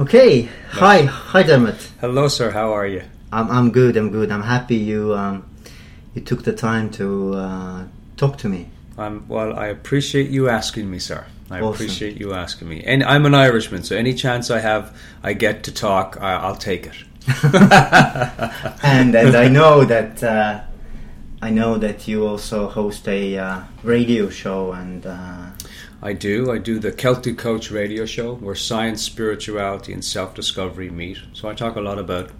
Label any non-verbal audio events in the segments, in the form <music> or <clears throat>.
Okay. Hi, hi, Dermot. Hello, sir. How are you? I'm I'm good. I'm good. I'm happy you um, you took the time to uh, talk to me. I'm well. I appreciate you asking me, sir. I Awesome. appreciate you asking me. And I'm an Irishman, so any chance I have, I get to talk, I, I'll take it. <laughs> and and I know that uh, I know that you also host a uh, radio show and uh, I do. I do the Celtic Coach radio show where science, spirituality, and self discovery meet. So I talk a lot about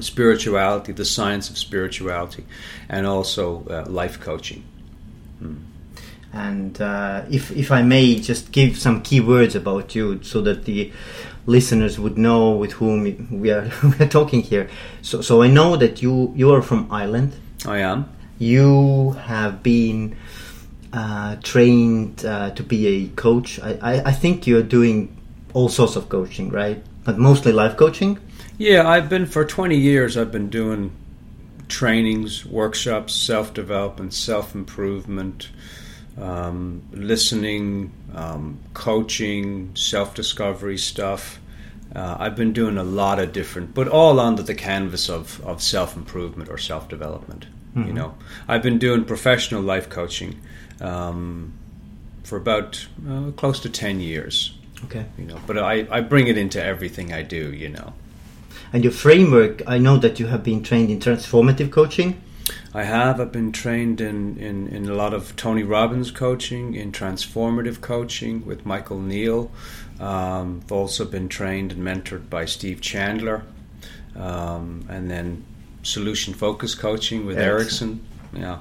spirituality, the science of spirituality, and also uh, life coaching. and uh, if if I may just give some key words about you so that the listeners would know with whom we are <laughs> we are talking here. So so I know that you you are from Ireland. I am. You have been uh, trained uh, to be a coach. I, I, I think you're doing all sorts of coaching, right? But mostly life coaching. Yeah, I've been for 20 years, I've been doing trainings, workshops, self development, self improvement, um, listening, um, coaching, self discovery stuff. Uh, I've been doing a lot of different, but all under the canvas of, of self improvement or self development. You know, I've been doing professional life coaching um, for about uh, close to 10 years. Okay. You know, but I, I bring it into everything I do. You know. And your framework, I know that you have been trained in transformative coaching. I have. I've been trained in, in, in a lot of Tony Robbins coaching, in transformative coaching with Michael Neill. Um, I've also been trained and mentored by Steve Chandler. Um, and then solution focused coaching with Excellent. Erickson. Yeah.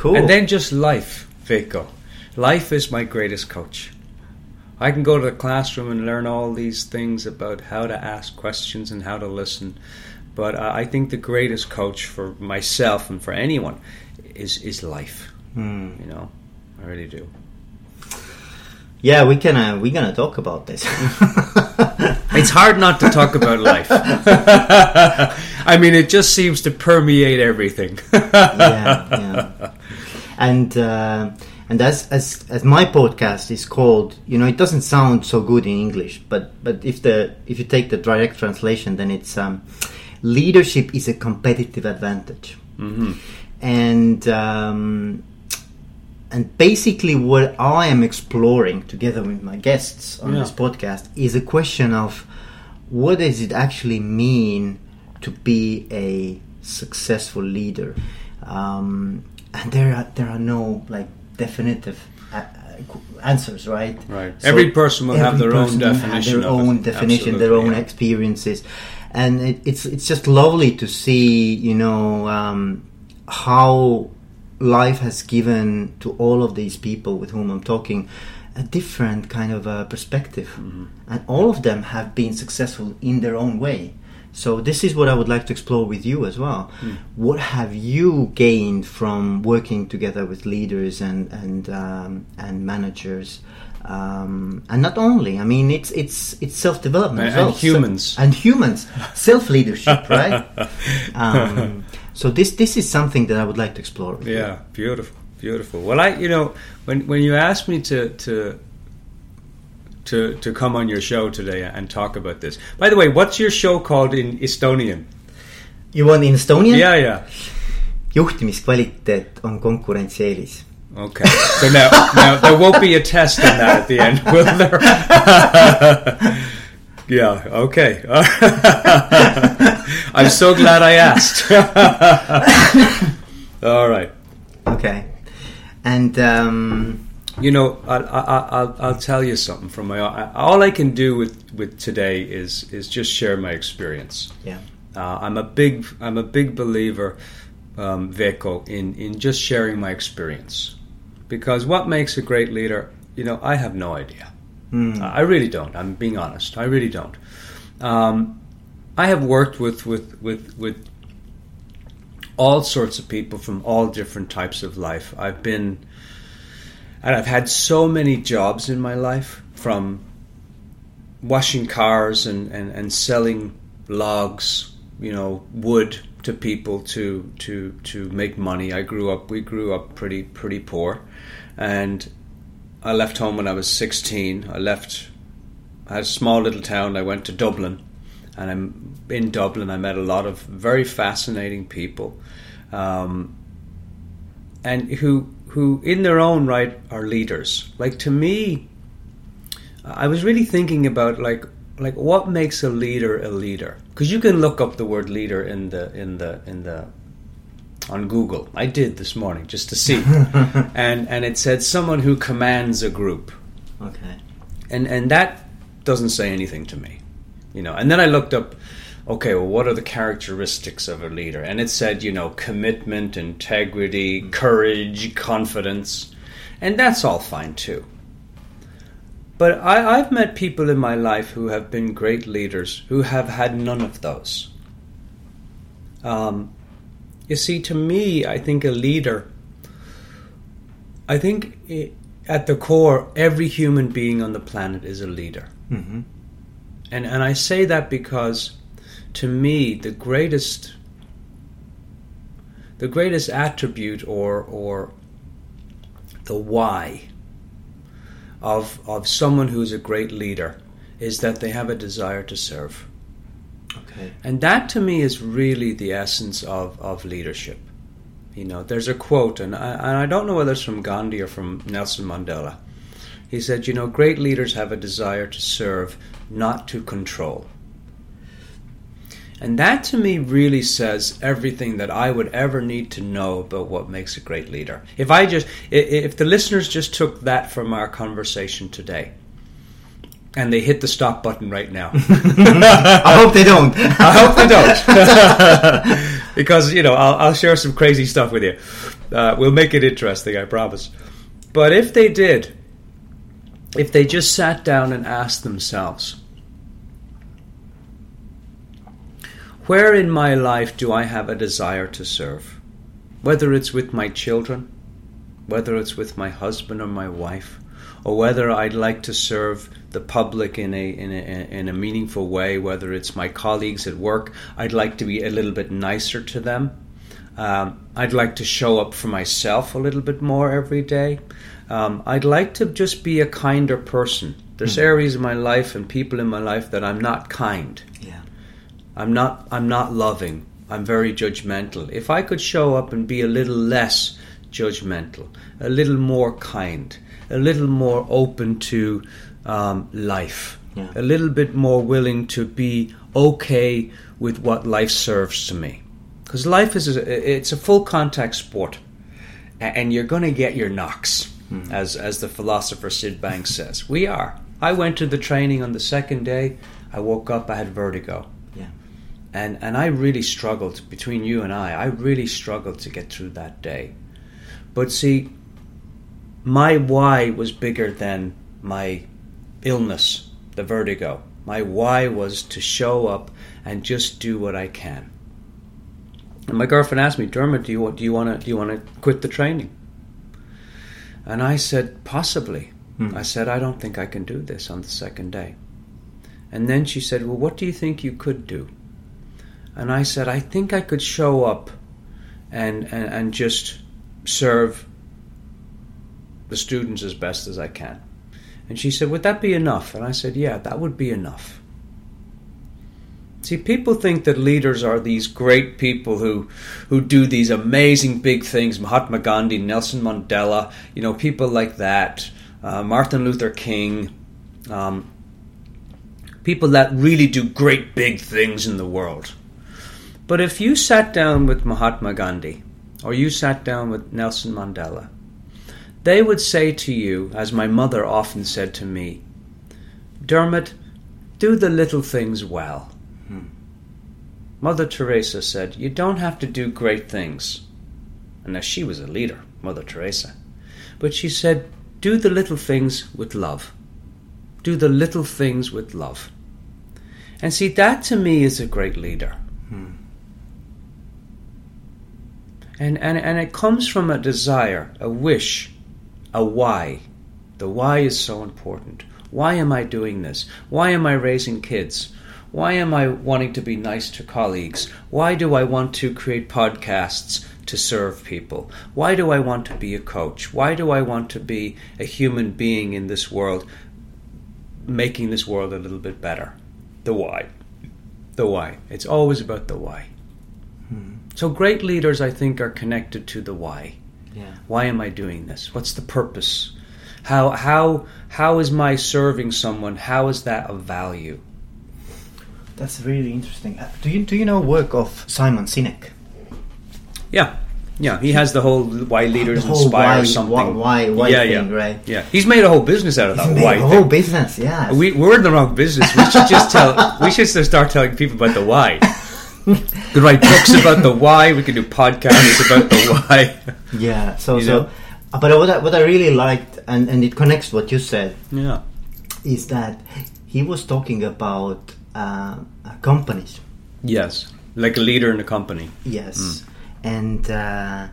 Cool. And then just life, Vico. Life is my greatest coach. I can go to the classroom and learn all these things about how to ask questions and how to listen. But uh, I think the greatest coach for myself and for anyone is is life. Hmm. You know, I really do. Yeah, we can. Uh, we're gonna talk about this. <laughs> It's hard not to talk about life. <laughs> I mean, it just seems to permeate everything. yeah, yeah. <laughs> And uh, and as as as my podcast is called, you know, it doesn't sound so good in English, but but if the if you take the direct translation, then it's um, leadership is a competitive advantage, hmm and um, and basically what I am exploring together with my guests on Yeah. this podcast is a question of what does it actually mean to be a successful leader, um, and there are there are no like definitive uh, uh, answers, right? Right. Every person will have their own person will have definition their own it. definition, their own yeah. experiences, and it, it's it's just lovely to see, you know, um, how life has given to all of these people with whom I'm talking a different kind of uh, perspective, Mm-hmm. and all of them have been successful in their own way. So this is what I would like to explore with you as well. Hmm. What have you gained from working together with leaders and and um, and managers? Um, and not only, I mean, it's it's it's self development And- well. and humans. So- and humans, self leadership, <laughs> right? Um, so this this is something that I would like to explore. with you. Yeah, beautiful, beautiful. Well, I, you know, when when you asked me to to to to come on your show today and talk about this. By the way, what's your show called in Estonian? You want in Estonian? Yeah, yeah. juhtimiskvaliteet on konkurentsieelis. Okay. So now, now there won't be a test in that at the end, <laughs> will there? <laughs> yeah. Okay. <laughs> I'm so glad I asked. All right. Okay. And um, You know, I'll, I'll, I'll, I'll tell you something from my. All I can do with, with today is is just share my experience. yeah. Uh, I'm a big I'm a big believer, um, in in just sharing my experience, because what makes a great leader, you know, I have no idea. Hmm. I really don't. I'm being honest. I really don't. Um, I have worked with with with with all sorts of people from all different types of life. I've been and I've had so many jobs in my life from washing cars and, and, and selling logs, you know, wood to people to to to make money. I grew up we grew up pretty pretty poor and I left home when I was 16. I left I had a small little town. I went to Dublin, and I'm in Dublin. I met a lot of very fascinating people, um, and who who in their own right are leaders. Like to me, I was really thinking about like like what makes a leader a leader because you can look up the word leader in the in the in the on Google. I did this morning just to see, <laughs> and and it said someone who commands a group. Okay. And and that doesn't say anything to me, you know. And then I looked up, okay, well, what are the characteristics of a leader? And it said, you know, commitment, integrity, courage, confidence, and that's all fine too. But I, I've met people in my life who have been great leaders who have had none of those. Um, you see, to me, I think a leader, I think it, at the core, every human being on the planet is a leader. Mm-hmm. And, and I say that because to me, the greatest the greatest attribute or or the why of of someone who's a great leader is that they have a desire to serve. Okay. And that to me is really the essence of, of leadership. You know, there's a quote, and I, and I don't know whether it's from Gandhi or from Nelson Mandela. He said, You know, great leaders have a desire to serve, not to control. And that to me really says everything that I would ever need to know about what makes a great leader. If I just, if the listeners just took that from our conversation today, and they hit the stop button right now. <laughs> I hope they don't. <laughs> I hope they don't. <laughs> because, you know, I'll, I'll, share some crazy stuff with you. Uh, we'll make it interesting, I promise. But if they did, if they just sat down and asked themselves, where in my life do I have a desire to serve? Whether it's with my children, whether it's with my husband or my wife, or whether I'd like to serve the public in a, in a in a meaningful way, whether it's my colleagues at work, I'd like to be a little bit nicer to them. Um, I'd like to show up for myself a little bit more every day. Um, I'd like to just be a kinder person. There's mm. areas in my life and people in my life that I'm not kind. Yeah. I'm not I'm not loving. I'm very judgmental. If I could show up and be a little less judgmental, a little more kind, a little more open to um, life, yeah. a little bit more willing to be okay with what life serves to me. Because life is a, it's a full contact sport, and you're going to get your knocks, mm. as as the philosopher Syd Banks says. We are. I went to the training on the second day. I woke up. I had vertigo. And and I really struggled between you and I. I really struggled to get through that day. But see, my why was bigger than my illness, the vertigo. My why was to show up and just do what I can. And my girlfriend asked me, Dermot, do you do you want to do you want to quit the training? And I said, possibly. Hmm. I said, I don't think I can do this on the second day. And then she said, Well, what do you think you could do? And I said, I think I could show up and, and, and just serve the students as best as I can. And she said, Would that be enough? And I said, Yeah, that would be enough. See, people think that leaders are these great people who, who do these amazing big things Mahatma Gandhi, Nelson Mandela, you know, people like that, uh, Martin Luther King, um, people that really do great big things in the world. But if you sat down with Mahatma Gandhi, or you sat down with Nelson Mandela, they would say to you, as my mother often said to me, Dermot, do the little things well. Hmm. Mother Teresa said, You don't have to do great things. And now she was a leader, Mother Teresa. But she said, Do the little things with love. Do the little things with love. And see, that to me is a great leader. Hmm. And, and, and it comes from a desire, a wish a why. The why is so important. Why am I doing this? Why am I raising kids? Why am I wanting to be nice to colleagues? Why do I want to create podcasts to serve people? Why do I want to be a coach? Why do I want to be a human being in this world? making this world a little bit better. The why. The why. It's always about the why. So great leaders, I think, are connected to the why. Yeah. Why am I doing this? What's the purpose? How how how is my serving someone? How is that of value? That's really interesting. Uh, do you do you know work of Simon Sinek? Yeah. Yeah, he has the whole why leaders whole inspire why- something. why- why yeah, thing, yeah. right? Yeah, he's made a whole business out of It's that why a thing. whole business. Yeah. We, we're in the wrong business. We should just tell. We should just start telling people about the why. We <laughs> could write books about the why. We could do podcasts about the why. <laughs> yeah. So You so. know? uh, But what I, what I really liked, and, and it connects what you said, Yeah. is that he was talking about uh, uh, companies. Yes, like a leader in a company. Yes, and uh,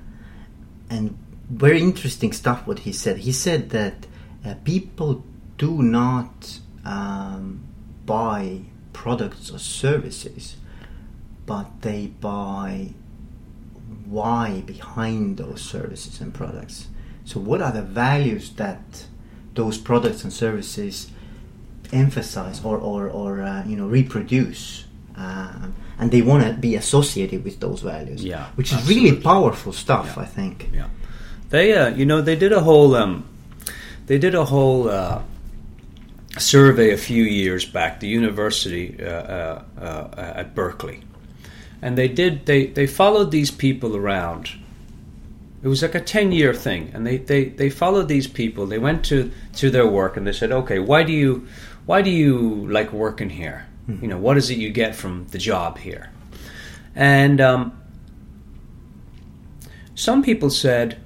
and very interesting stuff. What he said. He said that uh, people do not um, buy products or services, but they buy why behind those services and products. So, what are the values that those products and services emphasize or or, or uh, you know reproduce? Um, and they want to be associated with those values, Yeah, which is really powerful stuff. Yeah. I think. Yeah, they uh, you know they did a whole um, they did a whole uh, survey a few years back, the university uh, uh, uh, at Berkeley, and they did they they followed these people around. It was like a ten year thing, and they, they, they followed these people. They went to, to their work and they said, "Okay, why do you why do you like working here? You know, what is it you get from the job here?" And um, some people said,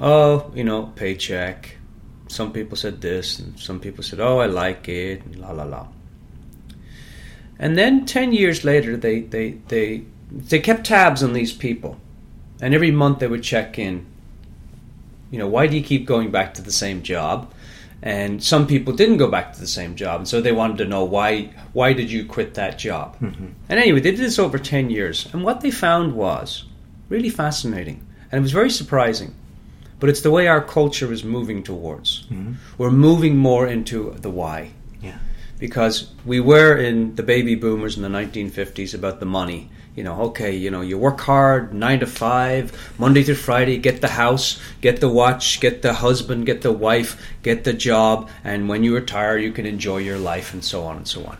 "Oh, you know, paycheck." Some people said this, and some people said, "Oh, I like it," and la la la. And then ten years later, they they they they kept tabs on these people, and every month they would check in. You know, why do you keep going back to the same job? And some people didn't go back to the same job, and so they wanted to know why why did you quit that job? Mm-hmm. And anyway, they did this over ten years, and what they found was really fascinating, and it was very surprising. But it's the way our culture is moving towards. Mm-hmm. We're moving more into the why Yeah. because we were in the baby boomers in the 1950s about the money. You know, okay, you know, you work hard, nine to five, Monday to Friday, get the house, get the watch, get the husband, get the wife, get the job, and when you retire, you can enjoy your life, and so on and so on.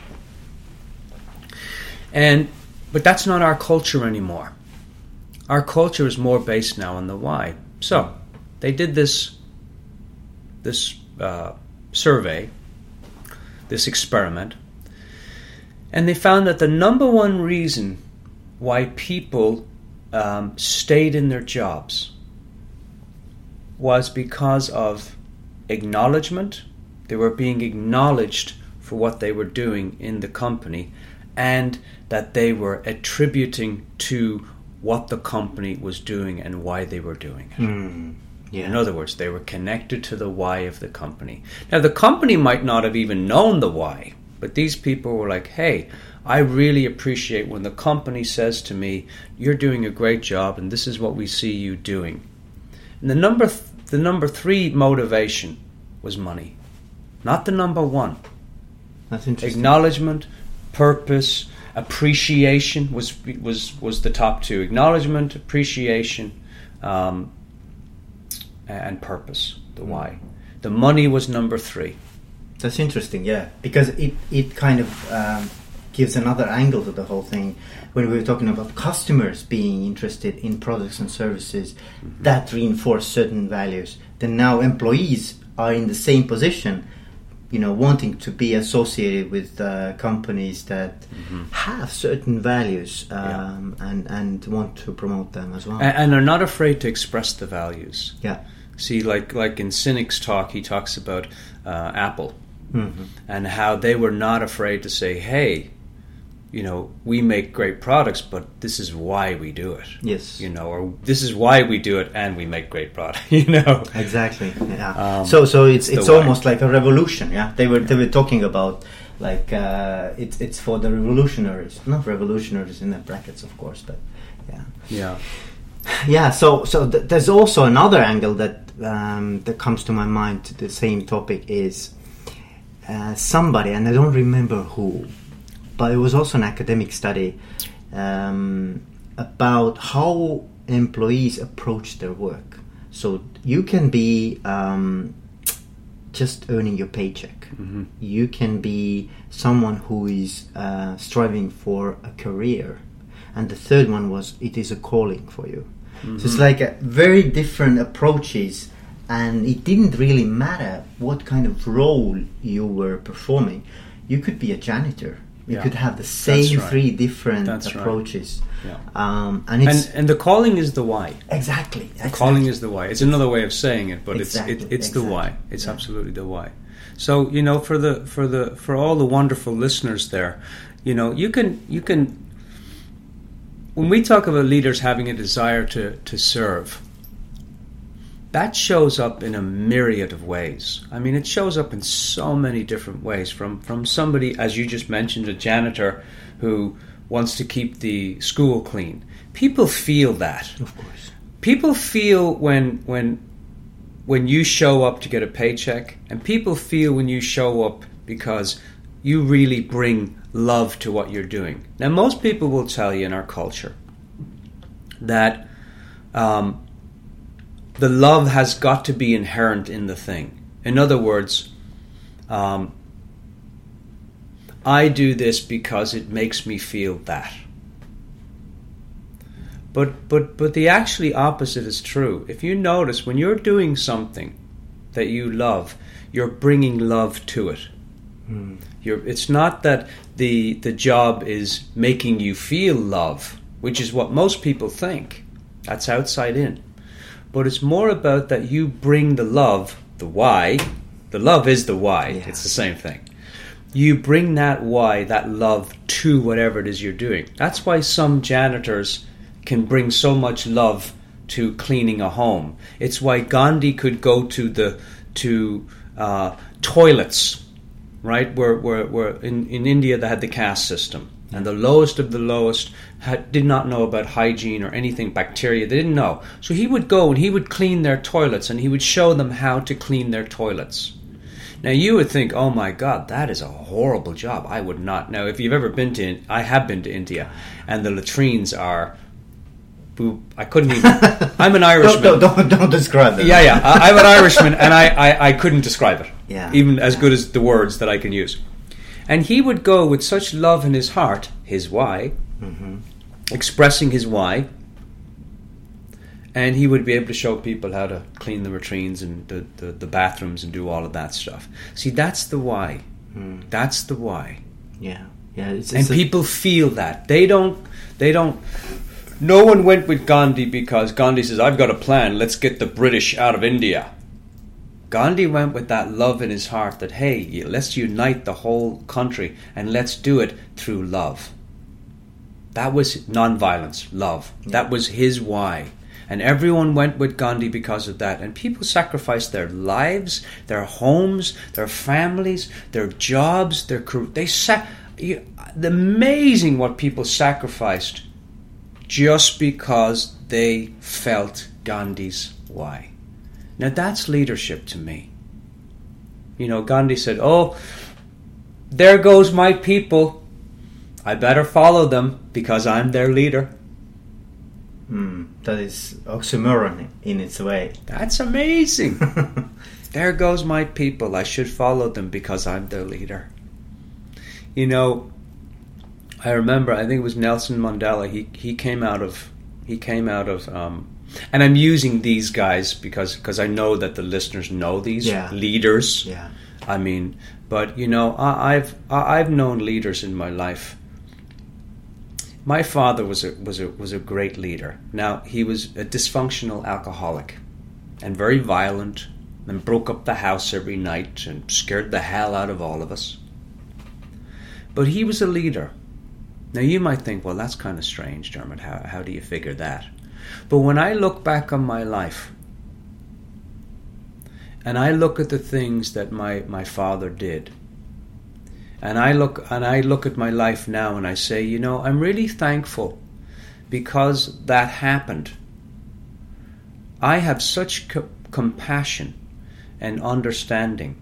And, but that's not our culture anymore. Our culture is more based now on the why. So, they did this, this uh, survey this experiment, and they found that the number one reason why people um, stayed in their jobs was because of acknowledgement. They were being acknowledged for what they were doing in the company, and that they were attributing to what the company was doing and why they were doing it. Mm. Yeah. In other words, they were connected to the why of the company. Now, the company might not have even known the why, but these people were like, hey, I really appreciate when the company says to me, you're doing a great job and this is what we see you doing. And the number, th- the number three motivation was money, not the number one. That's interesting. Acknowledgement, purpose, appreciation was was was the top two. Acknowledgement, appreciation, um, and purpose. The why. The money was number three. That's interesting, yeah, because it it kind of um, gives another angle to the whole thing. When we were talking about customers being interested in products and services that reinforce certain values, then now employees are in the same position, you know, wanting to be associated with uh, companies that have certain values um, and and want to promote them as well. And, and are not afraid to express the values. yeah. See, like like in Sinek's talk, he talks about uh, Apple hmm and how they were not afraid to say, "Hey, you know, we make great products, but this is why we do it." Yes. You know, or this is why we do it, and we make great product. <laughs> You know, Exactly. Yeah. Um, so so it's it's why. almost like a revolution. Yeah. They were they were talking about like uh, it's it's for the revolutionaries, not revolutionaries in the brackets, of course, but yeah. yeah. <laughs> Yeah. So so th- there's also another angle that um, that comes to my mind to the same topic is uh, somebody, and I don't remember who, but it was also an academic study um, about how employees approach their work. So you can be um, just earning your paycheck. Mm-hmm. You can be someone who is uh, striving for a career. And the third one was it is a calling for you. So Mm-hmm. it's like a very different approaches, and it didn't really matter what kind of role you were performing. You could be a janitor. You Yeah. could have the same right. three different That's right. approaches. Yeah. Um, and it's And and the calling is the why. exactly, The calling is the why. It's another way of saying it, but Exactly, it's it, it's the why. It's Yeah. absolutely the why. So you know, for the for the for all the wonderful listeners there, you know, you can you can. When we talk about leaders having a desire to to serve, that shows up in a myriad of ways. I mean, it shows up in so many different ways. From from somebody, as you just mentioned, a janitor who wants to keep the school clean. People feel that of course. people feel when when when you show up to get a paycheck and people feel when you show up because you really bring love to what you're doing now most people will tell you in our culture that um, the love has got to be inherent in the thing in other words um, i do this because it makes me feel that but but but the actually opposite is true. If you notice when you're doing something that you love, you're bringing love to it. You're, it's not that the the job is making you feel love, which is what most people think. That's outside in. But it's more about that you bring the love, the why. The love is the why. Yeah. It's the same thing. You bring that why, that love to whatever it is you're doing. That's why some janitors can bring so much love to cleaning a home. It's why Gandhi could go to the to uh, toilets, right? Where, where, where in, in India they had the caste system, and the lowest of the lowest had, did not know about hygiene or anything bacteria. They didn't know, so he would go and he would clean their toilets, and he would show them how to clean their toilets. Now you would think, oh my God, that is a horrible job. I would not. Now, if you've ever been to, I have been to India, and the latrines are. I couldn't even. <laughs> I'm an Irishman. Don't, don't, don't, describe them. Yeah, yeah. I, I'm an Irishman, and I, I, I couldn't describe it. Yeah. Even as good as the words that I can use. And he would go with such love in his heart, his why, mm-hmm. expressing his why, and he would be able to show people how to clean the latrines and the, the, the bathrooms and do all of that stuff. See, that's the why. Hmm. That's the why Yeah. Yeah. It's, and a- people feel that they don't they don't no one went with gandhi because gandhi says i've got a plan let's get the british out of india gandhi went with that love in his heart that hey let's unite the whole country and let's do it through love that was non-violence love that was his why and everyone went with Gandhi because of that. And people sacrificed their lives, their homes, their families, their jobs, their career. They sa- you, amazing what people sacrificed just because they felt Gandhi's why. Now that's leadership to me. You know, Gandhi said, "Oh, there goes my people. I better follow them because I'm their leader." Hmm, that is oxymoron in its way. That's amazing. <laughs> there goes my people. I should follow them because I'm their leader. You know, I remember. I think it was Nelson Mandela. He he came out of he came out of. Um, and I'm using these guys because because I know that the listeners know these Yeah. leaders. yeah. I mean, but you know, I, I've I, I've known leaders in my life. My father was a was a was a great leader. Now he was a dysfunctional alcoholic, and very violent, and broke up the house every night and scared the hell out of all of us. But he was a leader. Now you might think, well, that's kind of strange, Dermot. How how do you figure that? But when I look back on my life, and I look at the things that my, my father did. And I look and I look at my life now and I say, you know, I'm really thankful because that happened. I have such co- compassion and understanding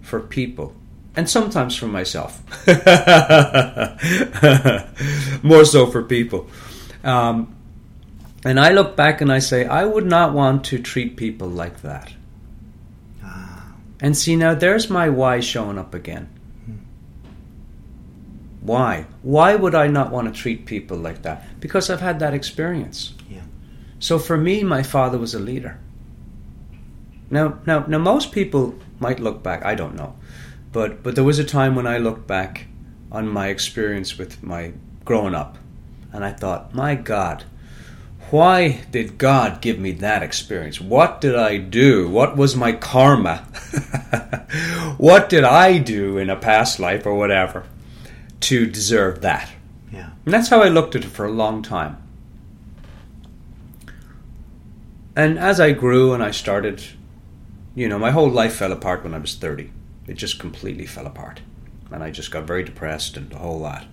for people and sometimes for myself. <laughs> More so for people. Um, and I look back and I say, I would not want to treat people like that. Ah, And see, now there's my why showing up again. Why? Why would I not want to treat people like that? Because I've had that experience. Yeah. So for me, my father was a leader. Now, now, now, most people might look back. I don't know, but but there was a time when I looked back on my experience with my growing up, and I thought, my God, why did God give me that experience? What did I do? What was my karma? <laughs> what did I do in a past life or whatever to deserve that? Yeah. And that's how I looked at it for a long time. And as I grew and I started, you know, my whole life fell apart when I was 30. It just completely fell apart. And I just got very depressed and a whole lot.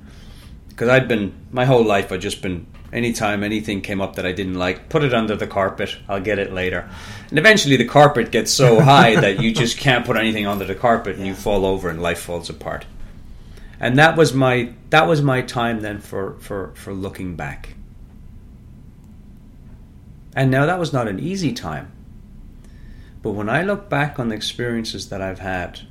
Because I'd been, my whole life, I'd just been, anytime anything came up that I didn't like, put it under the carpet, I'll get it later. And eventually the carpet gets so <laughs> high that you just can't put anything under the carpet and you fall over and life falls apart. And that was my that was my time then for for for looking back. And now that was not an easy time. But when i look back on the experiences that i've had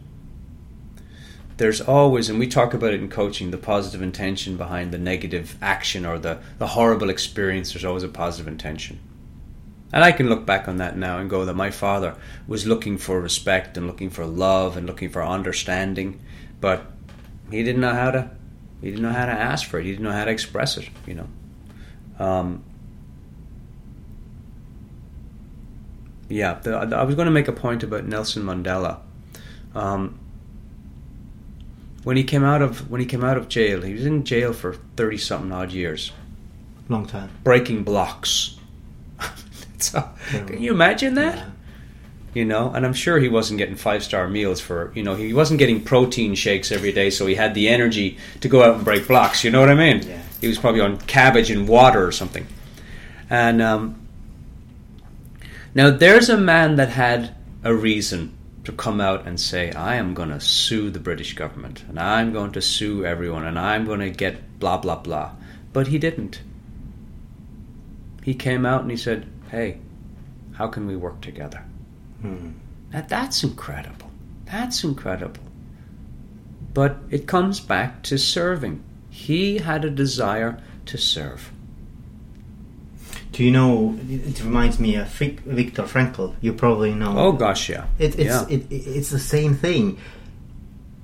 there's always and we talk about it in coaching the positive intention behind the negative action or the the horrible experience there's always a positive intention and I can look back on that now and go that my father was looking for respect and looking for love and looking for understanding, but he didn't know how to he didn't know how to ask for it. He didn't know how to express it. You know. Um, yeah, the, I was going to make a point about Nelson Mandela. Um, when he came out of when he came out of jail, he was in jail for thirty something odd years, Long time. breaking blocks. <laughs> so, can you imagine that? Yeah. you know and i'm sure he wasn't getting five star meals for you know he wasn't getting protein shakes every day so he had the energy to go out and break blocks you know what i mean Yeah. he was probably on cabbage and water or something and um, now there's a man that had a reason to come out and say i am going to sue the british government and i'm going to sue everyone and i'm going to get blah blah blah but he didn't he came out and he said hey how can we work together Hmm. now that's incredible. That's incredible. But it comes back to serving. He had a desire to serve. Do you know? It reminds me of Viktor Frankl. You probably know. Oh gosh, yeah. It, it's yeah. it, it- it's the same thing.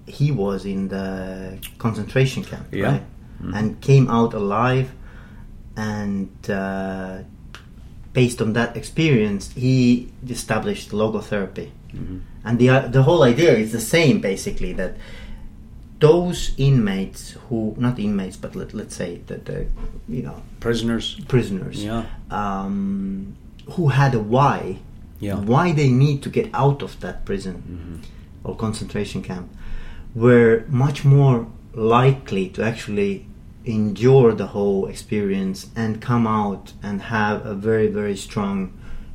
He was in the concentration camp, Yeah. right? Mhm. And came out alive, and uh, based on that experience, he established logotherapy. Mhm. And the uh, the whole idea is the same, basically that those inmates who not inmates, but let, let's say that the you know prisoners. prisoners Yeah. um, who had a why, Yeah. why they need to get out of that prison Mhm. or concentration camp, were much more likely to actually endure the whole experience and come out and have a very very strong,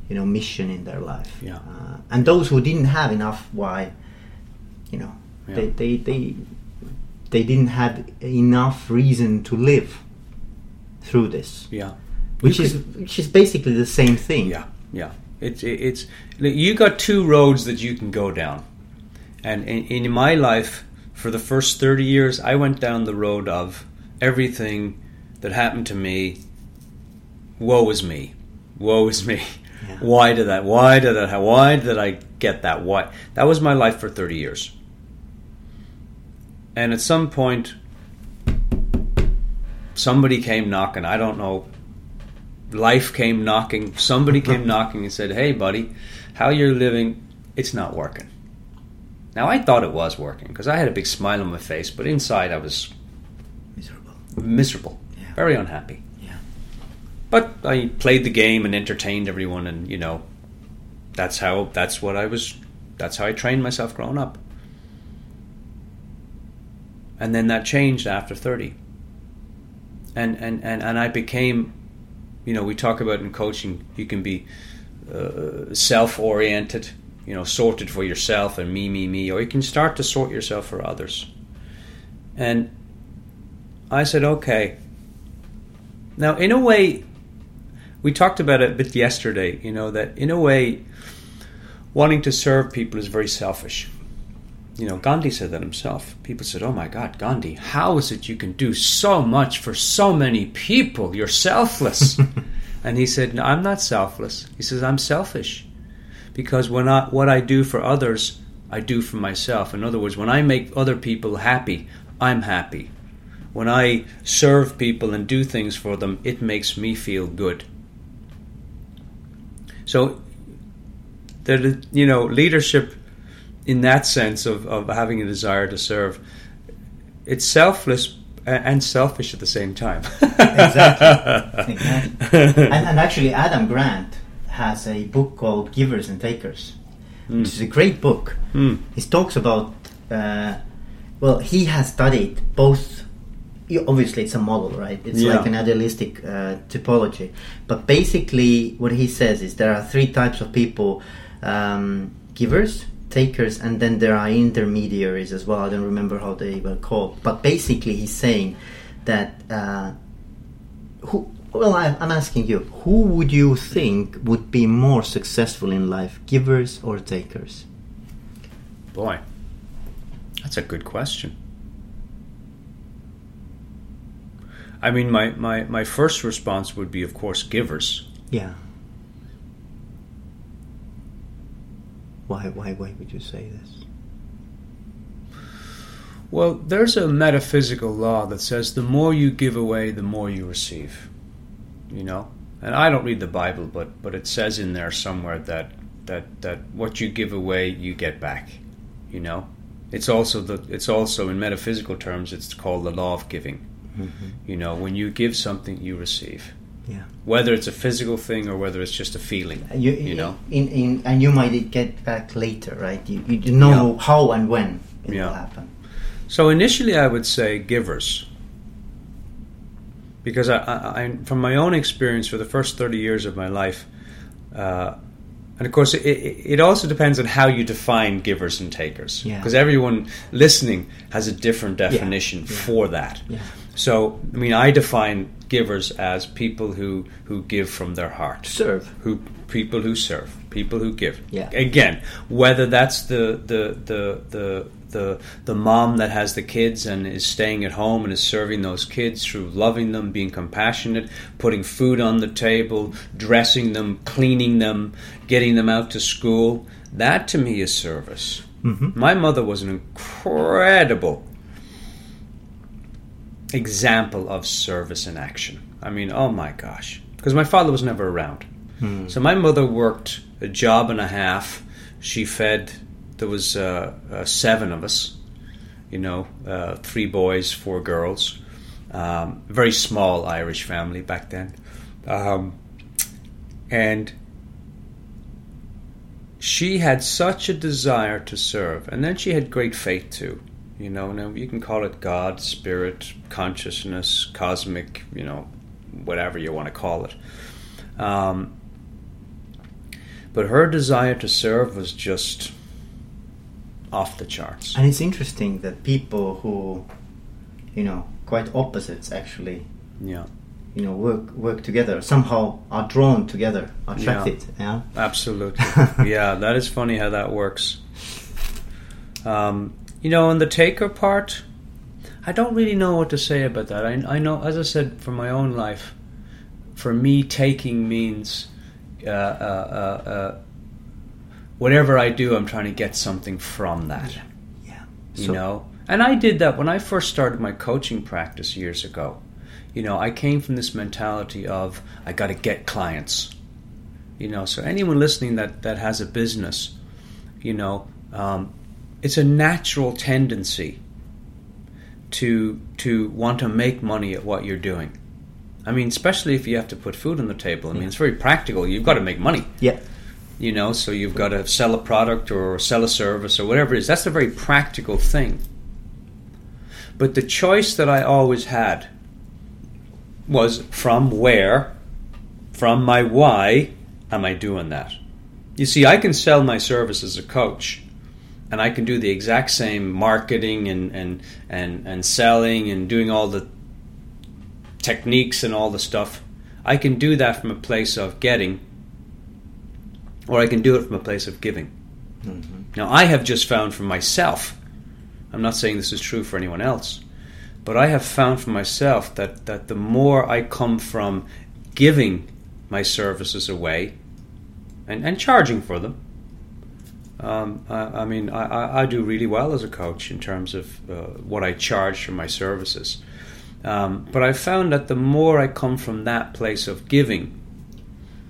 you know, mission in their life. Yeah. Uh, and those who didn't have enough why, you know, Yeah. they, they they they didn't have enough reason to live through this Yeah. which You is which is basically the same thing. Yeah, yeah. It's it's you got two roads that you can go down, and in, in my life, for the first thirty years, I went down the road of everything that happened to me. Woe is me, woe is me. Yeah. Why did that? Why did that? Why did I get that? Why? That was my life for thirty years. And at some point, somebody came knocking. I don't know life came knocking. Somebody came <laughs> knocking and said, "Hey, buddy, how you're living? It's not working." Now I thought it was working because I had a big smile on my face, but inside I was Miserable. miserable, Yeah. very unhappy. Yeah. But I played the game and entertained everyone, and you know, that's how that's what I was. That's how I trained myself growing up. And then that changed after thirty. And and and and I became, you know, we talk about in coaching, you can be uh, self-oriented, you know, sorted for yourself and me, me, me, or you can start to sort yourself for others. And I said, okay. Now, in a way, we talked about it a bit yesterday, you know, that in a way, wanting to serve people is very selfish. You know, Gandhi said that himself. People said, Oh my God, Gandhi, how is it you can do so much for so many people? You're selfless. <laughs> and he said, No, I'm not selfless. He says, I'm selfish. Because when I, what I do for others, I do for myself. In other words, when I make other people happy, I'm happy. When I serve people and do things for them, it makes me feel good. So, there, you know, leadership in that sense of, of having a desire to serve, it's selfless and selfish at the same time. exactly. <laughs> exactly. And, and, actually, Adam Grant has a book called Givers and Takers, mm. which is a great book. Mm. He talks about, uh, well, he has studied both. Obviously, it's a model, right? It's yeah. like an idealistic uh, typology. But basically, what he says is there are three types of people um, givers, takers and then there are intermediaries as well. I don't remember how they were called, but basically he's saying that uh, who. Well, I, I'm asking you, who would you think would be more successful in life, givers or takers? Boy, that's a good question. I mean, my, my, my first response would be, of course, givers. Yeah. Why, why, why would you say this? Well, there's a metaphysical law that says the more you give away, the more you receive. You know? And I don't read the Bible, but, but it says in there somewhere that, that, that what you give away, you get back. You know? It's also the it's also in metaphysical terms it's called the law of giving. Mm-hmm. You know, when you give something you receive. Yeah. Whether it's a physical thing or whether it's just a feeling. You, you know. In, in, and you might get back later, right? You, you know yeah. how and when it yeah. will happen. So initially, I would say givers, because I, I, I, from my own experience, for the first thirty years of my life, uh, and of course, it, it, also depends on how you define givers and takers, because yeah. everyone listening has a different definition for that. So, I mean, I define givers as people who, who give from their heart. Serve. Who people who serve, people who give. Yeah. Again, whether that's the the the the the, the mom that has the kids and is staying at home and is serving those kids through loving them, being compassionate, putting food on the table, dressing them, cleaning them, getting them out to school. That to me is service. Mm-hmm. My mother was an incredible example of service in action. I mean, oh my gosh. Because my father was never around. Hmm. So my mother worked a job and a half. She fed, there was uh, uh, seven of us, you know, uh, three boys, four girls. Um, very small Irish family back then. Um, and she had such a desire to serve. And then she had great faith too. You know, now you can call it God, spirit, consciousness, cosmic, you know, whatever you want to call it. Um, but her desire to serve was just off the charts. And it's interesting that people who, you know, quite opposites actually, yeah, you know, work work together somehow are drawn together, attracted. Yeah, yeah? absolutely. <laughs> yeah, that is funny how that works. Um, you know, on the taker part, I don't really know what to say about that. I, I know, as I said, for my own life, for me, taking means uh, uh, uh, uh whatever I do, I'm trying to get something from that. Yeah. yeah. You so, know? And I did that when I first started my coaching practice years ago. You know, I came from this mentality of I got to get clients. You know, so anyone listening that, that has a business, you know, um, it's a natural tendency to to want to make money at what you're doing. I mean, especially if you have to put food on the table. I mean, it's very practical. You've got to make money. Yeah. You know, so you've got to sell a product or sell a service or whatever it is. That's a very practical thing. But the choice that I always had was from where, from my why am I doing that? You see, I can sell my service as a coach, and I can do the exact same marketing and and and and selling and doing all the techniques and all the stuff. I can do that from a place of getting, or I can do it from a place of giving. Mm-hmm. Now, I have just found for myself. I'm not saying this is true for anyone else, but I have found for myself that that the more I come from giving my services away and, and charging for them. Um, I, I, mean, I, I, do really well as a coach in terms of uh, what I charge for my services. Um, but I found that the more I come from that place of giving,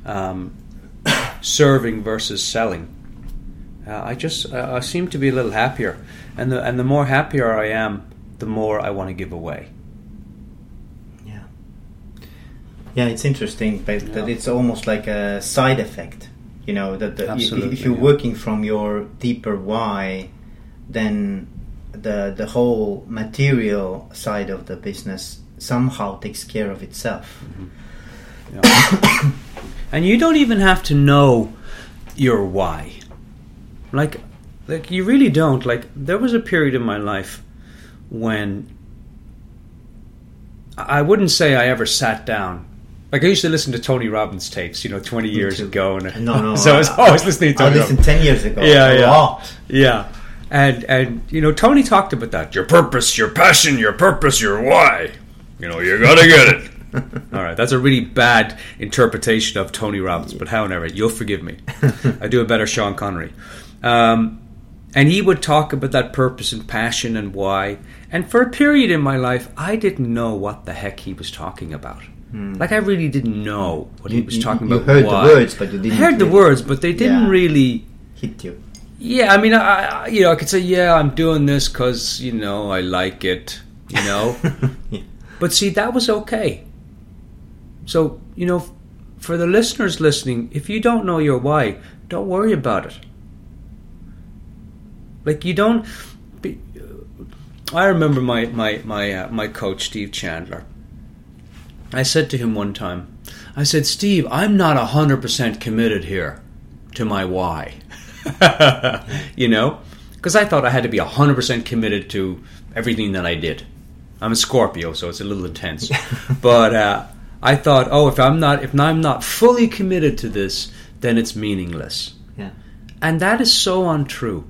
um, <coughs> serving versus selling, uh, I just uh, I seem to be a little happier, and the and the more happier I am, the more I want to give away. Yeah, yeah, it's interesting, but yeah. that it's almost like a side effect you know that the, if you're yeah. working from your deeper why then the the whole material side of the business somehow takes care of itself mm-hmm. yeah. <coughs> and you don't even have to know your why like like you really don't like there was a period in my life when I wouldn't say I ever sat down like I used to listen to Tony Robbins tapes, you know, twenty years ago, and no, no, <laughs> so I was always listening to. Tony I listened ten years ago. Yeah, yeah, yeah. And and you know, Tony talked about that. Your purpose, your passion, your purpose, your why. You know, you gotta get it. <laughs> All right, that's a really bad interpretation of Tony Robbins, but however, you'll forgive me. <laughs> I do a better Sean Connery. Um, and he would talk about that purpose and passion and why. And for a period in my life, I didn't know what the heck he was talking about. Hmm. Like I really didn't know what you, he was talking you, about. You heard why. the words, but you didn't. I heard the words, but they didn't yeah. really hit you. Yeah, I mean, I, I, you know I could say, yeah, I'm doing this because you know I like it, you know. <laughs> yeah. But see, that was okay. So you know, for the listeners listening, if you don't know your why, don't worry about it. Like you don't. Be, I remember my my my uh, my coach Steve Chandler I said to him one time, I said, Steve, I'm not 100% committed here to my why. <laughs> you know? Because I thought I had to be 100% committed to everything that I did. I'm a Scorpio, so it's a little intense. <laughs> but uh, I thought, oh, if I'm not if I'm not fully committed to this, then it's meaningless. Yeah. And that is so untrue.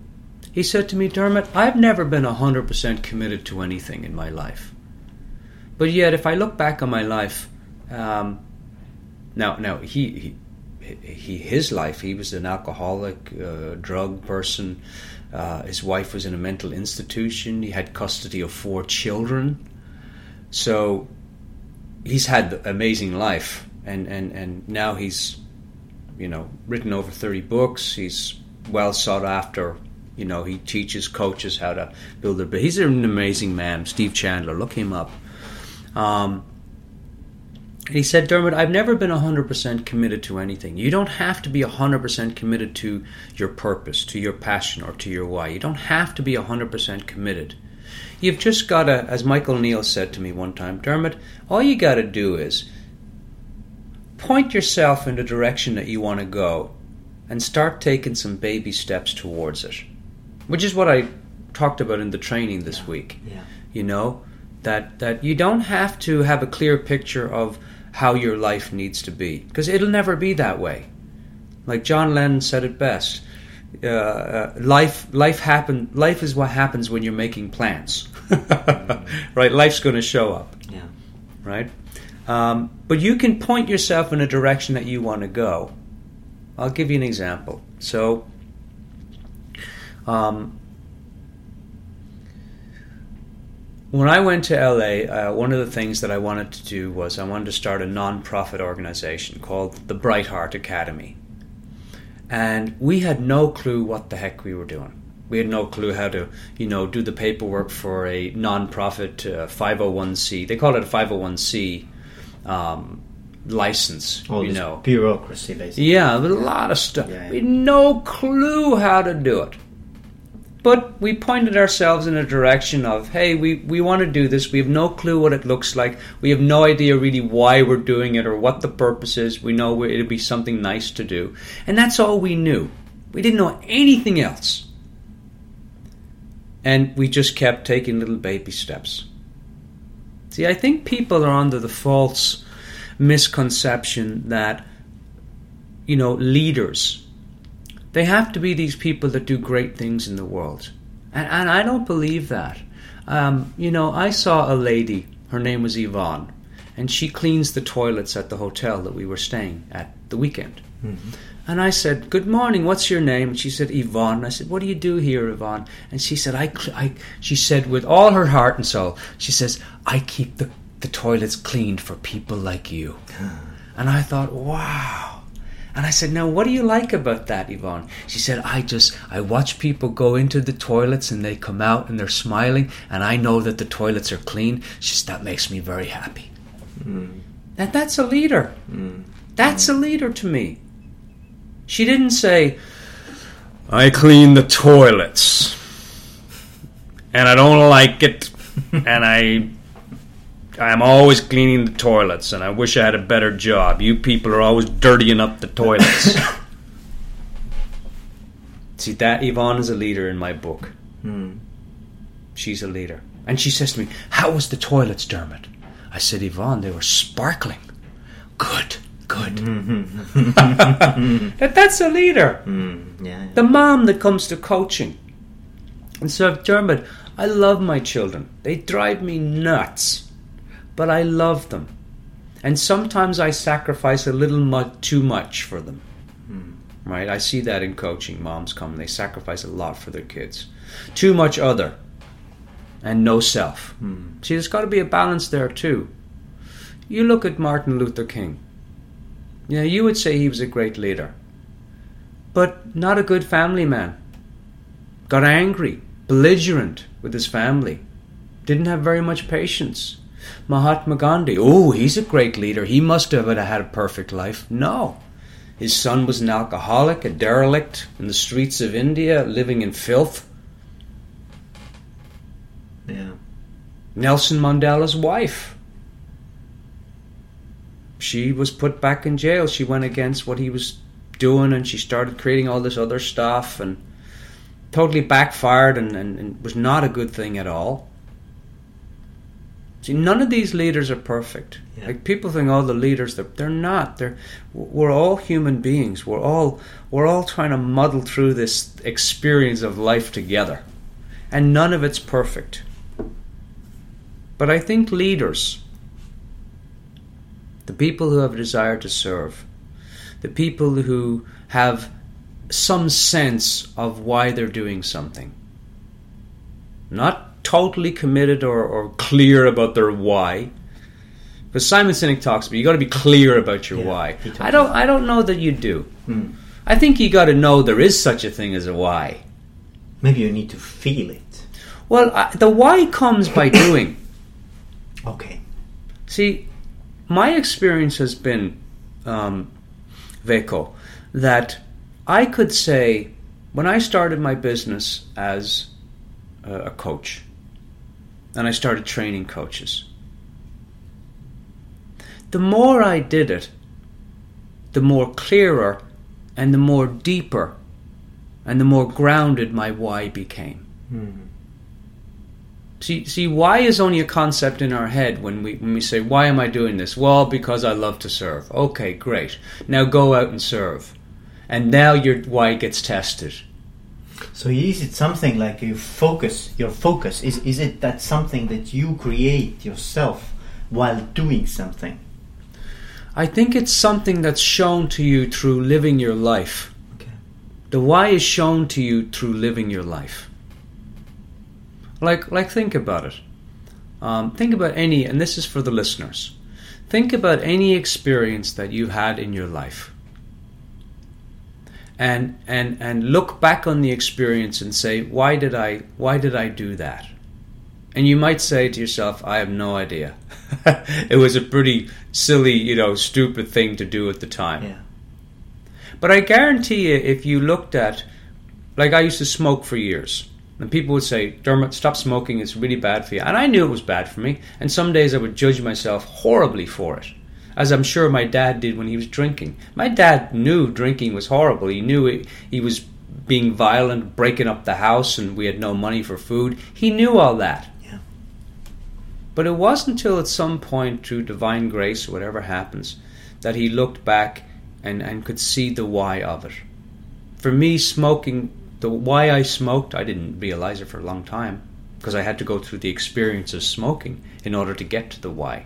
He said to me, Dermot, I've never been 100% committed to anything in my life. But yet, if I look back on my life, um, now now he, he, he his life he was an alcoholic, uh, drug person. Uh, his wife was in a mental institution. He had custody of four children. So he's had an amazing life, and, and, and now he's you know written over thirty books. He's well sought after. You know, he teaches coaches how to build a. their. He's an amazing man, Steve Chandler. Look him up. Um, he said, Dermot, I've never been 100% committed to anything. You don't have to be 100% committed to your purpose, to your passion, or to your why. You don't have to be 100% committed. You've just got to, as Michael Neill said to me one time, Dermot, all you got to do is point yourself in the direction that you want to go and start taking some baby steps towards it. Which is what I talked about in the training this yeah. week. Yeah. You know, that that you don't have to have a clear picture of how your life needs to be because it'll never be that way. Like John Lennon said it best. Uh, uh, life, life happen. Life is what happens when you're making plans, <laughs> right? Life's going to show up, yeah. right? Um, but you can point yourself in a direction that you want to go. I'll give you an example. So, um, When I went to LA, uh, one of the things that I wanted to do was I wanted to start a non-profit organization called the Bright Heart Academy. And we had no clue what the heck we were doing. We had no clue how to, you know, do the paperwork for a non-profit uh, 501c. They call it a 501c um, license. All you know, bureaucracy, basically. Yeah, a lot of stuff. Yeah, yeah. We had no clue how to do it. But we pointed ourselves in a direction of, hey, we, we want to do this. We have no clue what it looks like. We have no idea really why we're doing it or what the purpose is. We know it'll be something nice to do. And that's all we knew. We didn't know anything else. And we just kept taking little baby steps. See, I think people are under the false misconception that, you know, leaders they have to be these people that do great things in the world. And, and I don't believe that. Um, you know, I saw a lady, her name was Yvonne, and she cleans the toilets at the hotel that we were staying at the weekend. Mm-hmm. And I said, Good morning, what's your name? And she said, Yvonne. And I said, What do you do here, Yvonne? And she said, I, I she said, with all her heart and soul, she says, I keep the, the toilets cleaned for people like you. <sighs> and I thought, wow and I said, Now, what do you like about that, Yvonne? She said, I just, I watch people go into the toilets and they come out and they're smiling, and I know that the toilets are clean. She said, That makes me very happy. Mm. And that's a leader. Mm. That's a leader to me. She didn't say, I clean the toilets, and I don't like it, and I I'm always cleaning the toilets, and I wish I had a better job. You people are always dirtying up the toilets. <laughs> See, that Yvonne is a leader in my book. Hmm. She's a leader. And she says to me, How was the toilets, Dermot? I said, Yvonne, they were sparkling. Good, good. <laughs> that, that's a leader. Mm, yeah, yeah. The mom that comes to coaching. And so, Dermot, I love my children. They drive me nuts but I love them. And sometimes I sacrifice a little too much for them. Hmm. Right? I see that in coaching. Moms come, they sacrifice a lot for their kids. Too much other and no self. Hmm. See, there's got to be a balance there too. You look at Martin Luther King. Yeah, you would say he was a great leader, but not a good family man. Got angry, belligerent with his family, didn't have very much patience Mahatma Gandhi. Oh, he's a great leader. He must have had a perfect life. No. His son was an alcoholic, a derelict in the streets of India, living in filth. Yeah. Nelson Mandela's wife. She was put back in jail. She went against what he was doing and she started creating all this other stuff and totally backfired and, and, and was not a good thing at all. See, none of these leaders are perfect. Yeah. Like people think, oh, the leaders, they're, they're not. They're we're all human beings. We're all we're all trying to muddle through this experience of life together, and none of it's perfect. But I think leaders, the people who have a desire to serve, the people who have some sense of why they're doing something, not totally committed or, or clear about their why. Because Simon Sinek talks about you got to be clear about your yeah, why. I don't. I don't know that you do. Hmm. I think you got to know there is such a thing as a why. Maybe you need to feel it. Well, I, the why comes by <coughs> doing. okay. See, my experience has been, um, Veiko, that I could say when I started my business as a coach, and I started training coaches. The more I did it, the more clearer and the more deeper and the more grounded my why became. Mm-hmm. See, see, why is only a concept in our head when we when we say, "Why am I doing this?" Well, because I love to serve. Okay, great. Now go out and serve, and now your why gets tested. So is it something like you focus your focus? Is is it that something that you create yourself while doing something? I think it's something that's shown to you through living your life. Okay. The why is shown to you through living your life. Like like think about it. Um, think about any, and this is for the listeners. Think about any experience that you've had in your life and and and look back on the experience and say why did I why did I do that and you might say to yourself I have no idea <laughs> it was a pretty silly you know stupid thing to do at the time yeah. but I guarantee you if you looked at like I used to smoke for years And people would say, Dermot, stop smoking, it's really bad for you. And I knew it was bad for me. And some days I would judge myself horribly for it, as I'm sure my dad did when he was drinking. My dad knew drinking was horrible. He knew it, he was being violent, breaking up the house, and we had no money for food. He knew all that. Yeah. But it wasn't until at some point, through divine grace, whatever happens, that he looked back and, and could see the why of it. For me, smoking, the why I smoked, I didn't realize it for a long time because I had to go through the experience of smoking in order to get to the why,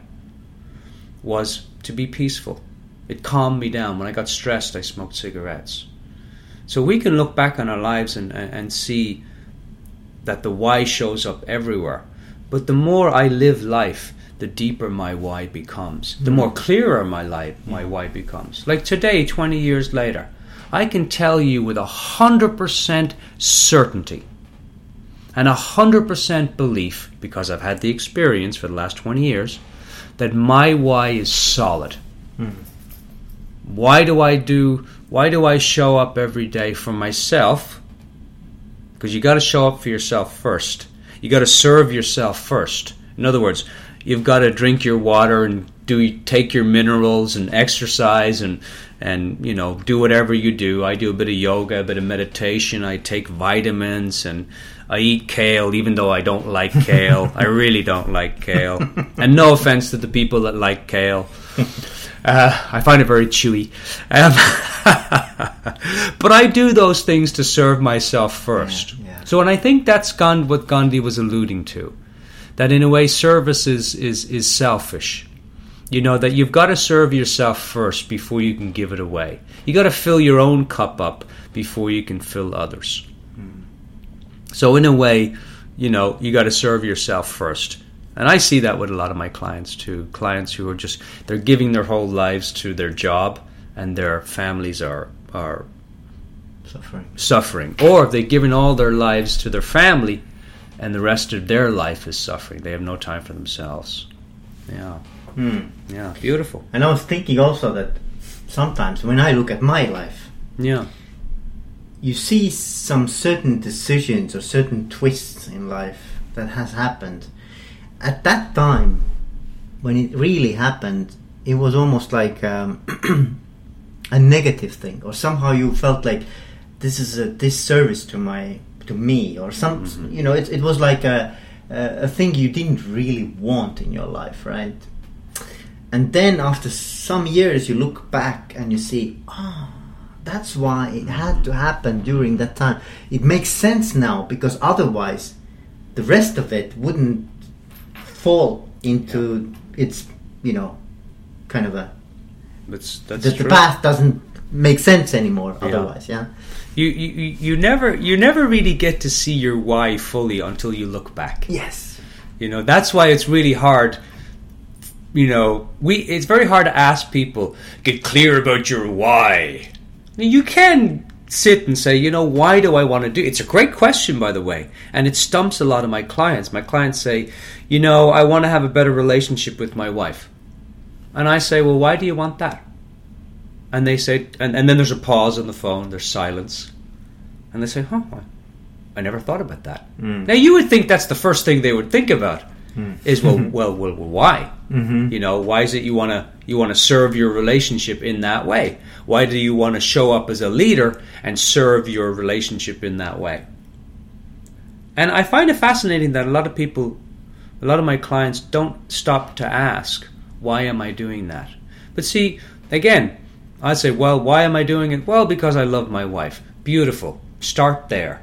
was to be peaceful. It calmed me down. When I got stressed, I smoked cigarettes. So we can look back on our lives and, and see that the why shows up everywhere. But the more I live life, the deeper my why becomes. The more hmm. clearer my life, my why becomes. Like today, 20 years later, I can tell you with a 100% certainty and a 100% belief, because I've had the experience for the last 20 years, that my why is solid. Hmm. Why do I do why do I show up every day for myself? Because you got to show up for yourself first. You got to serve yourself first. In other words, you've got to drink your water and do take your minerals and exercise and and you know do whatever you do. I do a bit of yoga, a bit of meditation. I take vitamins and I eat kale, even though I don't like kale. I really don't like kale. And no offense to the people that like kale. <laughs> Uh, I find it very chewy. Um, <laughs> but I do those things to serve myself first. Yeah, yeah. So, and I think that's Gandhi, what Gandhi was alluding to. That in a way, service is, is, is selfish. You know, that you've got to serve yourself first before you can give it away. You got to fill your own cup up before you can fill others. So, in a way, you know, you got to serve yourself first. And I see that with a lot of my clients too. Clients who are just they're giving their whole lives to their job and their families are are Suffering. suffering. Or they've given all their lives to their family and the rest of their life is suffering. They have no time for themselves. Yeah. Hmm. Yeah. Beautiful. And I was thinking also that sometimes when I look at my life, Yeah. You see some certain decisions or certain twists in life that has happened. At that time, when it really happened, it was almost like um, <clears throat> a negative thing, or somehow you felt like this is a disservice to my to me, or some you know it, it was like a, a a thing you didn't really want in your life, right? And then after some years, you look back and you see, ah, that's why it had to happen during that time. It makes sense now because otherwise, the rest of it wouldn't fall into its, you know, kind of a That's that's the, the path doesn't make sense anymore. Yeah. Otherwise, yeah. You, you you- you never you never really get to see your why fully until you look back. Yes. You know, that's why it's really hard. You know, we it's very hard to ask people get clear about your why. You can sit and say, you know, why do I want to do? It's a great question, by the way, and it stumps a lot of my clients. My clients say, you know, I want to have a better relationship with my wife, and I say, well, why do you want that? And they say, and, and then there's a pause on the phone. There's silence, and they say, huh. I never thought about that. Hmm. Now you would think that's the first thing they would think about hmm. is well, <laughs> well, well, well, why? Mm-hmm. You know, why is it you want to you want to serve your relationship in that way? Why do you want to show up as a leader and serve your relationship in that way? And I find it fascinating that a lot of people, a lot of my clients don't stop to ask, why am I doing that? But see, again, I say, well, why am I doing it? Well, because I love my wife. Beautiful. Start there.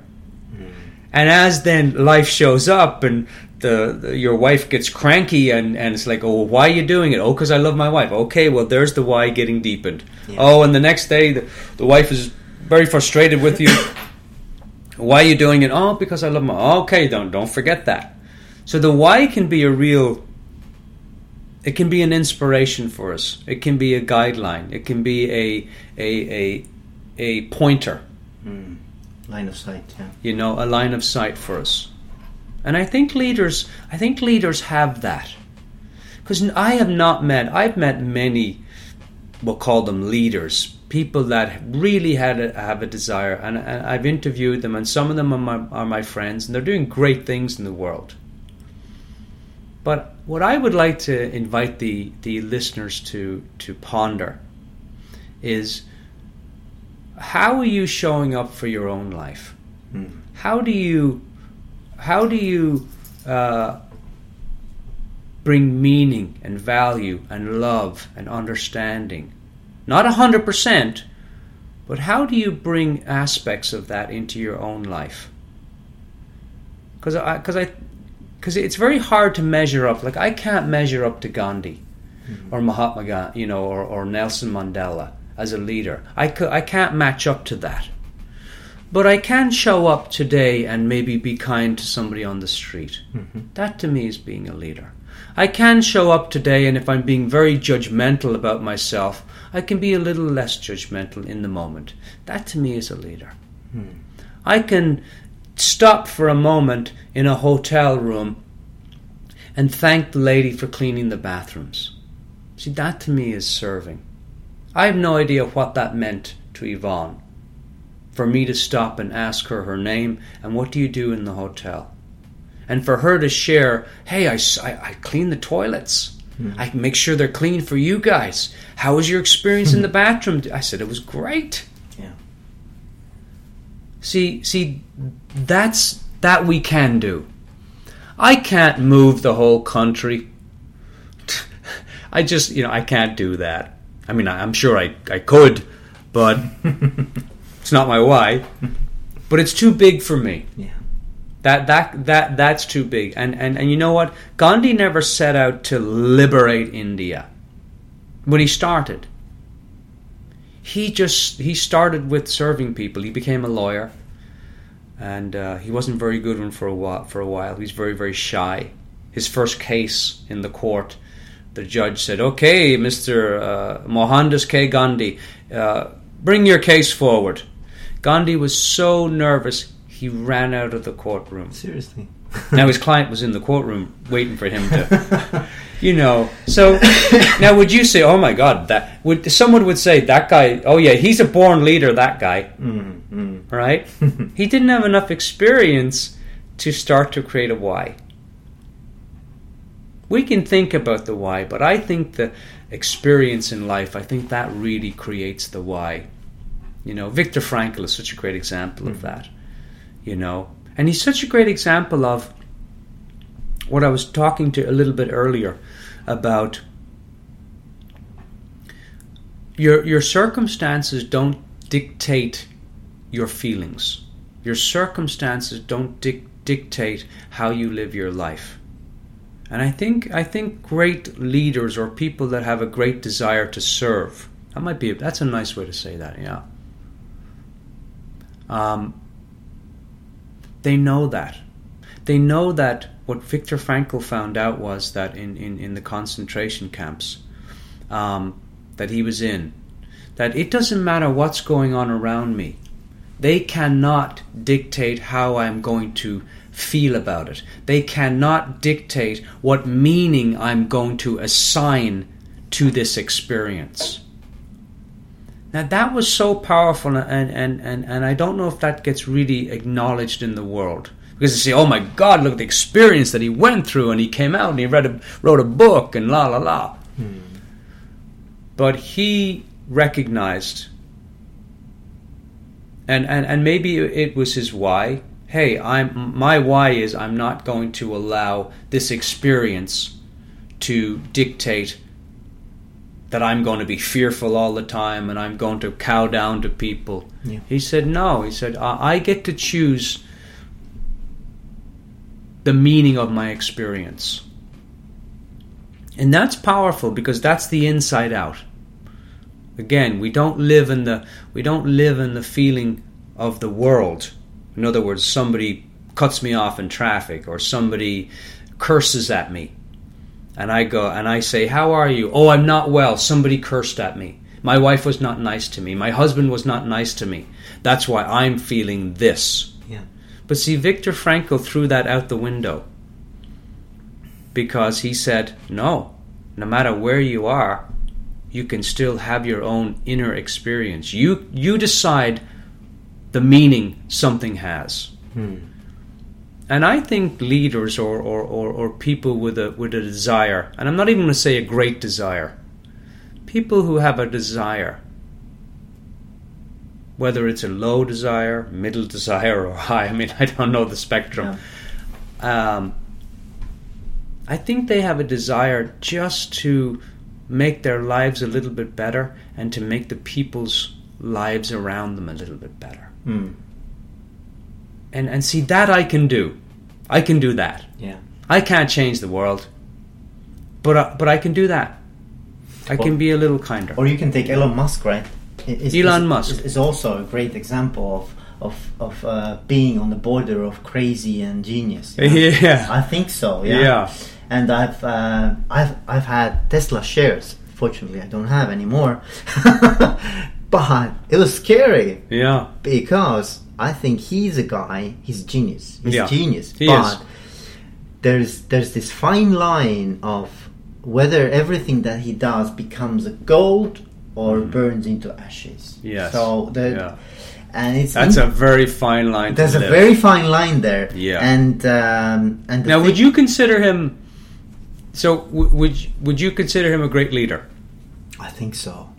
And as then life shows up and the, the your wife gets cranky and, and it's like, oh, why are you doing it? Oh, because I love my wife. Okay, well, there's the why getting deepened. Yeah. Oh, and the next day the, the wife is very frustrated with you. <laughs> why are you doing it? Oh, because I love my. Okay, don't don't forget that. So the why can be a real. It can be an inspiration for us. It can be a guideline. It can be a a a, a pointer Mm. Line of sight. Yeah. you know a line of sight for us and i think leaders i think leaders have that because i have not met i've met many we'll call them leaders, people that really had a, have a desire. And, and, I've interviewed them, and some of them are my, are my friends, and they're doing great things in the world. But what I would like to invite the, the listeners to, to ponder is how are you showing up for your own life? Mm. How do you how do you uh, bring meaning and value and love and understanding? Not a hundred percent, but how do you bring aspects of that into your own life? Because I because I because it's very hard to measure up. Like I can't measure up to Gandhi mm-hmm. or Mahatma Gandhi, you know, or, or Nelson Mandela as a leader. I can't match up to that. But I can show up today and maybe be kind to somebody on the street. Mm-hmm. That to me is being a leader. I can show up today, and if I'm being very judgmental about myself, I can be a little less judgmental in the moment. That to me is a leader. Mm. I can stop for a moment in a hotel room and thank the lady for cleaning the bathrooms. See, that to me is serving. I have no idea what that meant to Yvonne. For me to stop and ask her her name and what do you do in the hotel? And for her to share, hey, I, I, I clean the toilets. Mm. I make sure they're clean for you guys. How was your experience in the <laughs> bathroom? I said it was great. Yeah. See, see, that's that we can do. I can't move the whole country. <laughs> I just, you know, I can't do that. I mean, I'm sure I, I could, but <laughs> it's not my why. <laughs> But it's too big for me. Yeah. That that that that's too big. And and and you know what? Gandhi never set out to liberate India. When he started, he just he started with serving people. He became a lawyer, and uh, he wasn't very good one for a while. For a while, he was very very shy. His first case in the court the judge said, "Okay, Mr. Uh, Mohandas K. Gandhi, uh, bring your case forward." Gandhi was so nervous he ran out of the courtroom. Seriously. <laughs> now his client was in the courtroom waiting for him to, <laughs> you know. So now, would you say, "Oh my God," that would someone would say that guy? Oh yeah, he's a born leader. That guy, mm-hmm. right? <laughs> he didn't have enough experience to start to create a why we can think about the why, but I think the experience in life, I think that really creates the why. You know, Viktor Frankl is such a great example of mm-hmm. that. You know, and he's such a great example of what I was talking to a little bit earlier about your your circumstances don't dictate your feelings. Your circumstances don't dic- dictate how you live your life. And I think I think great leaders or people that have a great desire to serve. That might be that's a nice way to say that. Yeah. Um, they know that. They know that what Viktor Frankl found out was that in, in, in the concentration camps um, that he was in, that it doesn't matter what's going on around me. They cannot dictate how I'm going to feel about it. They cannot dictate what meaning I'm going to assign to this experience. Now that was so powerful and, and, and, and I don't know if that gets really acknowledged in the world. Because they say, oh my God, look at the experience that he went through and he came out and he read a, wrote a book and la la la. Hmm. But he recognized and, and, and maybe it was his why hey, I'm my why is I'm not going to allow this experience to dictate that I'm going to be fearful all the time and I'm going to cow down to people. Yeah. He said, no. He said, I get to choose the meaning of my experience. And that's powerful because that's the inside out. Again, we don't live in the we don't live in the feeling of the world in other words, somebody cuts me off in traffic or somebody curses at me. And I go and I say, How are you? Oh, I'm not well. Somebody cursed at me. My wife was not nice to me. My husband was not nice to me. That's why I'm feeling this. Yeah. But see, Viktor Frankl threw that out the window because he said, No, no matter where you are, you can still have your own inner experience. You you decide the meaning something has. Hmm. And I think leaders or, or, or, or people with a with a desire, and I'm not even going to say a great desire, people who have a desire, whether it's a low desire, middle <laughs> desire, or high. I mean, I don't know the spectrum. Um, I think they have a desire just to make their lives a little bit better and to make the people's lives around them a little bit better. Hmm. And and see that I can do. I can do that. Yeah. I can't change the world, but I, but I can do that. I Well- can be a little kinder. Or you can take Elon Musk, right? Is- Elon is- Musk. is- is also a great example of of of uh, being on the border of crazy and genius. you know? <laughs> Yeah. I think so. Yeah. Yeah. And I've uh, I've I've had Tesla shares. Fortunately, I don't have anymore. <laughs> but it was scary Yeah. because I think he's a guy. He's genius. He's Yeah. genius. He but is. there's there's this fine line of whether everything that he does becomes a gold or burns into ashes. Mm. Yes. So the Yeah. and it's That's in- a very fine line. there's a live. very fine line there. Yeah. And um, and Now, would you consider him? So, w- would you- would you consider him a great leader? I think so.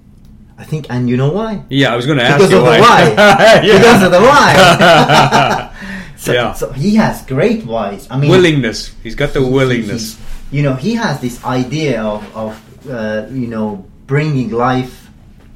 I think, and you know why? Yeah, I was going to ask Because you of the why. why. <laughs> Yeah. Because of the why. <laughs> so, Yeah. so he has great whys. I mean, willingness. He's got the he- he- willingness. he- you know, he has this idea of, of uh, you know, bringing life,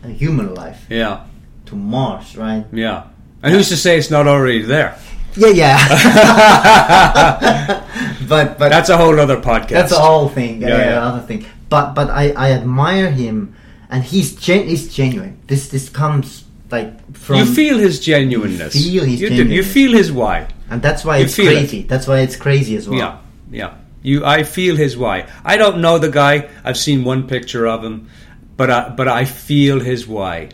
uh, human life, Yeah, to Mars, right? yeah. And who's to say it's not already there? Yeah, yeah. <laughs> but but That's a whole other podcast. that's a whole thing. Yeah, Yeah, yeah, yeah. other thing. But but I, I admire him, and he's gen- he's genuine. This this comes like from you feel his genuineness. You feel his you, do. you feel his why. and that's why you it's feel it. crazy. That's why it's crazy as well. Yeah, yeah. You, I feel his why. I don't know the guy. I've seen one picture of him, but I, but I feel his why.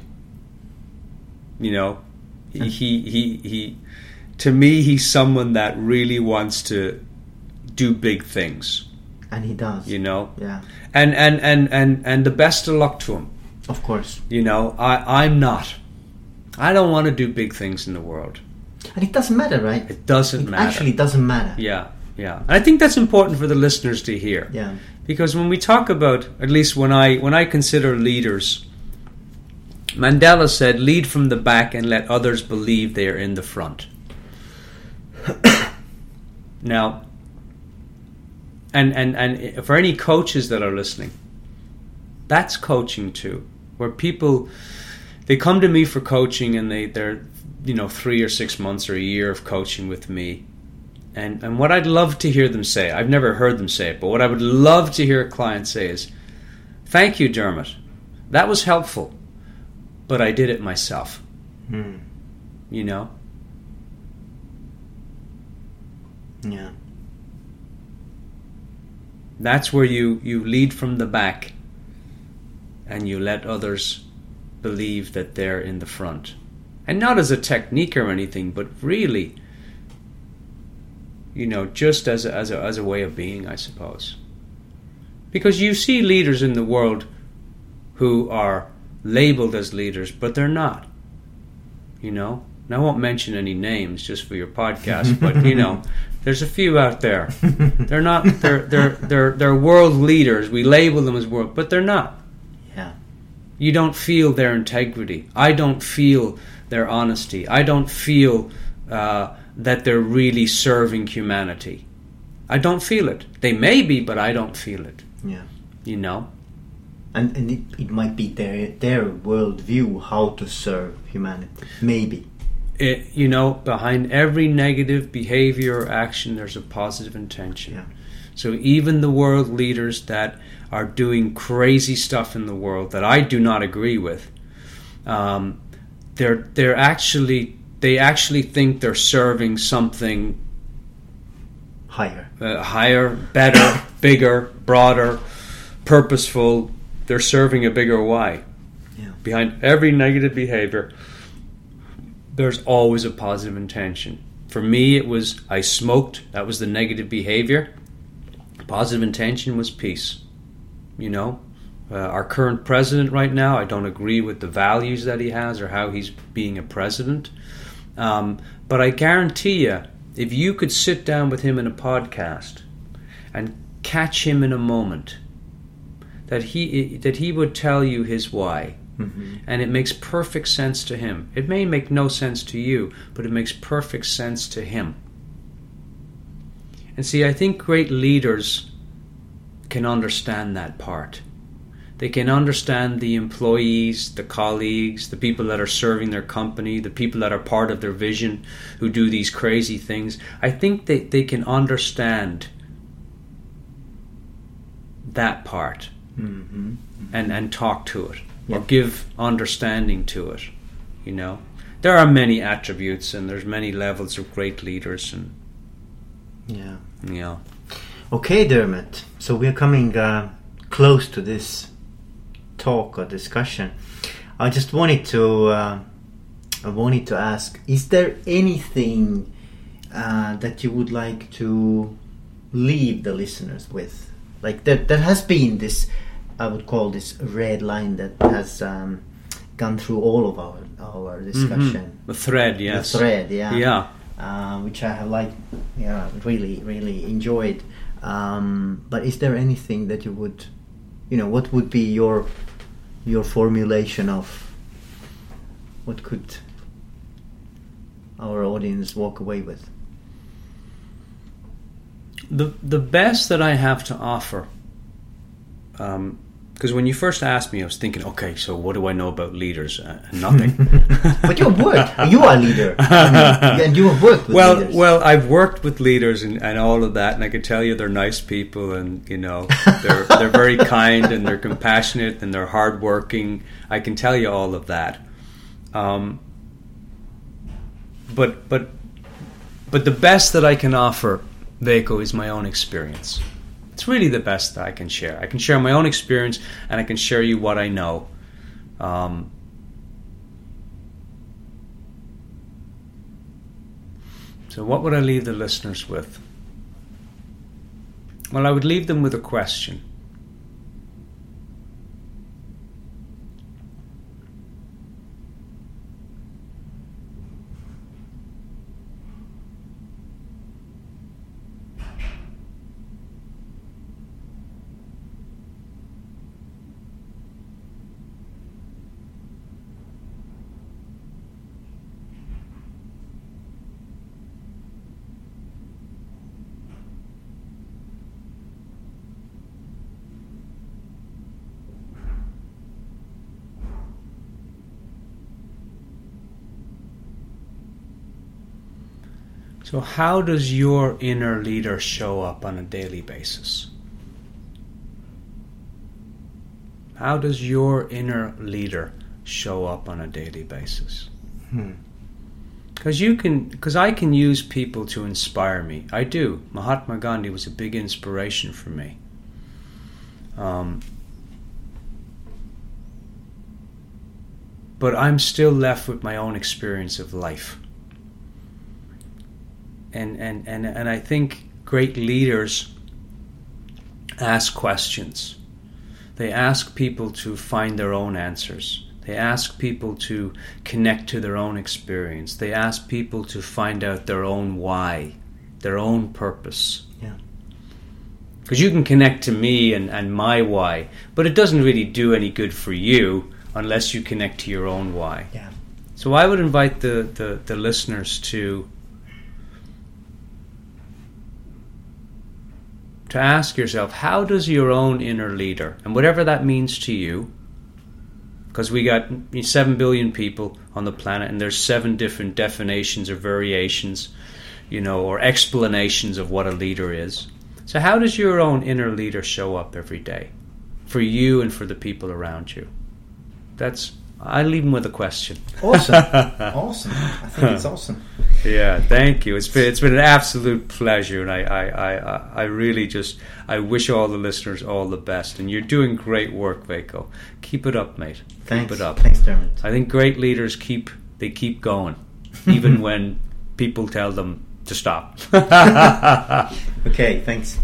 You know, he, he, he, he. To me, he's someone that really wants to do big things. And he does. You know, Yeah, and and and and and the best of luck to him. of course. You know, I, I'm not. I don't want to do big things in the world. And it doesn't matter, right? It doesn't It matter. actually doesn't matter. Yeah, yeah. And I think that's important for the listeners to hear. Yeah. Because when we talk about, at least when I when I consider leaders, Mandela said, "Lead from the back and let others believe they are in the front." <coughs> now, and and and for any coaches that are listening, that's coaching too, where people they come to me for coaching and they they're you know three or six months or a year of coaching with me and and what I'd love to hear them say, I've never heard them say it, but what I would love to hear a client say is, "Thank you, Dermot. That was helpful, but I did it myself." Hmm. You know, Yeah. That's where you you lead from the back, and you let others believe that they're in the front, and not as a technique or anything, but really. You know, just as a, as a, as a way of being, I suppose. Because you see leaders in the world who are labeled as leaders, but they're not. You know? And I won't mention any names just for your <laughs> podcast, but you know, there's a few out there. <laughs> They're not they're they're they're they're world leaders. We label them as world, but they're not. Yeah. You don't feel their integrity. I don't feel their honesty. I don't feel uh, that they're really serving humanity. I don't feel it. They may be, but I don't feel it. Yeah. You know? And, and it, it might be their their worldview how to serve humanity. Maybe. It, you know, behind every negative behavior or action, there's a positive intention. Yeah. So even the world leaders that are doing crazy stuff in the world that I do not agree with, um, they're they're actually they actually think they're serving something Higher. uh, higher, better, <coughs> bigger, broader, purposeful. They're serving a bigger why. Yeah. Behind every negative behavior, there's always a positive intention. For me, it was I smoked. That was the negative behavior. Positive intention was peace. You know, Uh, our current president right now, I don't agree with the values that he has or how he's being a president. Um, but I guarantee you, if you could sit down with him in a podcast and catch him in a moment, that he that he would tell you his why, Mm-hmm. and it makes perfect sense to him. It may make no sense to you, but it makes perfect sense to him. And see, I think great leaders can understand that part. They can understand the employees, the colleagues, the people that are serving their company, the people that are part of their vision who do these crazy things. I think they, they can understand that part Mm-hmm. and, and talk to it. Or give understanding to it. You know, there are many attributes and there's many levels of great leaders, and Yeah. yeah. Okay, Dermot. So we're coming uh, close to this talk or discussion. I just wanted to uh, I wanted to ask: Is there anything uh, that you would like to leave the listeners with? Like that that has been this, I would call this red line that has um, gone through all of our our discussion. the thread, yes, The thread, yeah yeah. uh, which I have like yeah really really enjoyed. Um, but is there anything that you would, you know, what would be your your formulation of what could our audience walk away with? The the best that I have to offer, because when you first asked me, I was thinking, okay, so what do I know about leaders? Uh, nothing. <laughs> But you've worked. you are a leader, <laughs> I mean, and you have worked with well, leaders. well, I've worked with leaders and, and all of that, and I can tell you they're nice people, and you know they're <laughs> they're very kind and they're compassionate and they're hardworking. I can tell you all of that. Um, but but but the best that I can offer, Veiko, is my own experience. It's really the best that I can share. I can share my own experience, and I can share you what I know. Um, So, what would I leave the listeners with? Well, I would leave them with a question. So, how does your inner leader show up on a daily basis? How does your inner leader show up on a daily basis? Hmm. Because you can, because I can use people to inspire me. I do. Mahatma Gandhi was a big inspiration for me. Um, but I'm still left with my own experience of life. And, and, and, and I think great leaders ask questions. They ask people to find their own answers. They ask people to connect to their own experience. They ask people to find out their own why, their own purpose. Yeah. Because you can connect to me and, and my why, but it doesn't really do any good for you unless you connect to your own why. Yeah. So I would invite the, the, the listeners to to ask yourself how does your own inner leader and whatever that means to you because we got 7 billion people on the planet and there's seven different definitions or variations you know or explanations of what a leader is. So how does your own inner leader show up every day for you and for the people around you? That's i leave them with a question Awesome. <laughs> awesome. I think it's awesome. yeah, thank you. It's been it's been an absolute pleasure, and I I, I, I really just I wish all the listeners all the best. And you're doing great work, Veiko. Keep it up, mate. Thanks. Keep it up. Thanks, Dermot. I think great leaders keep they keep going, <laughs> even when people tell them to stop. <laughs> Okay, thanks.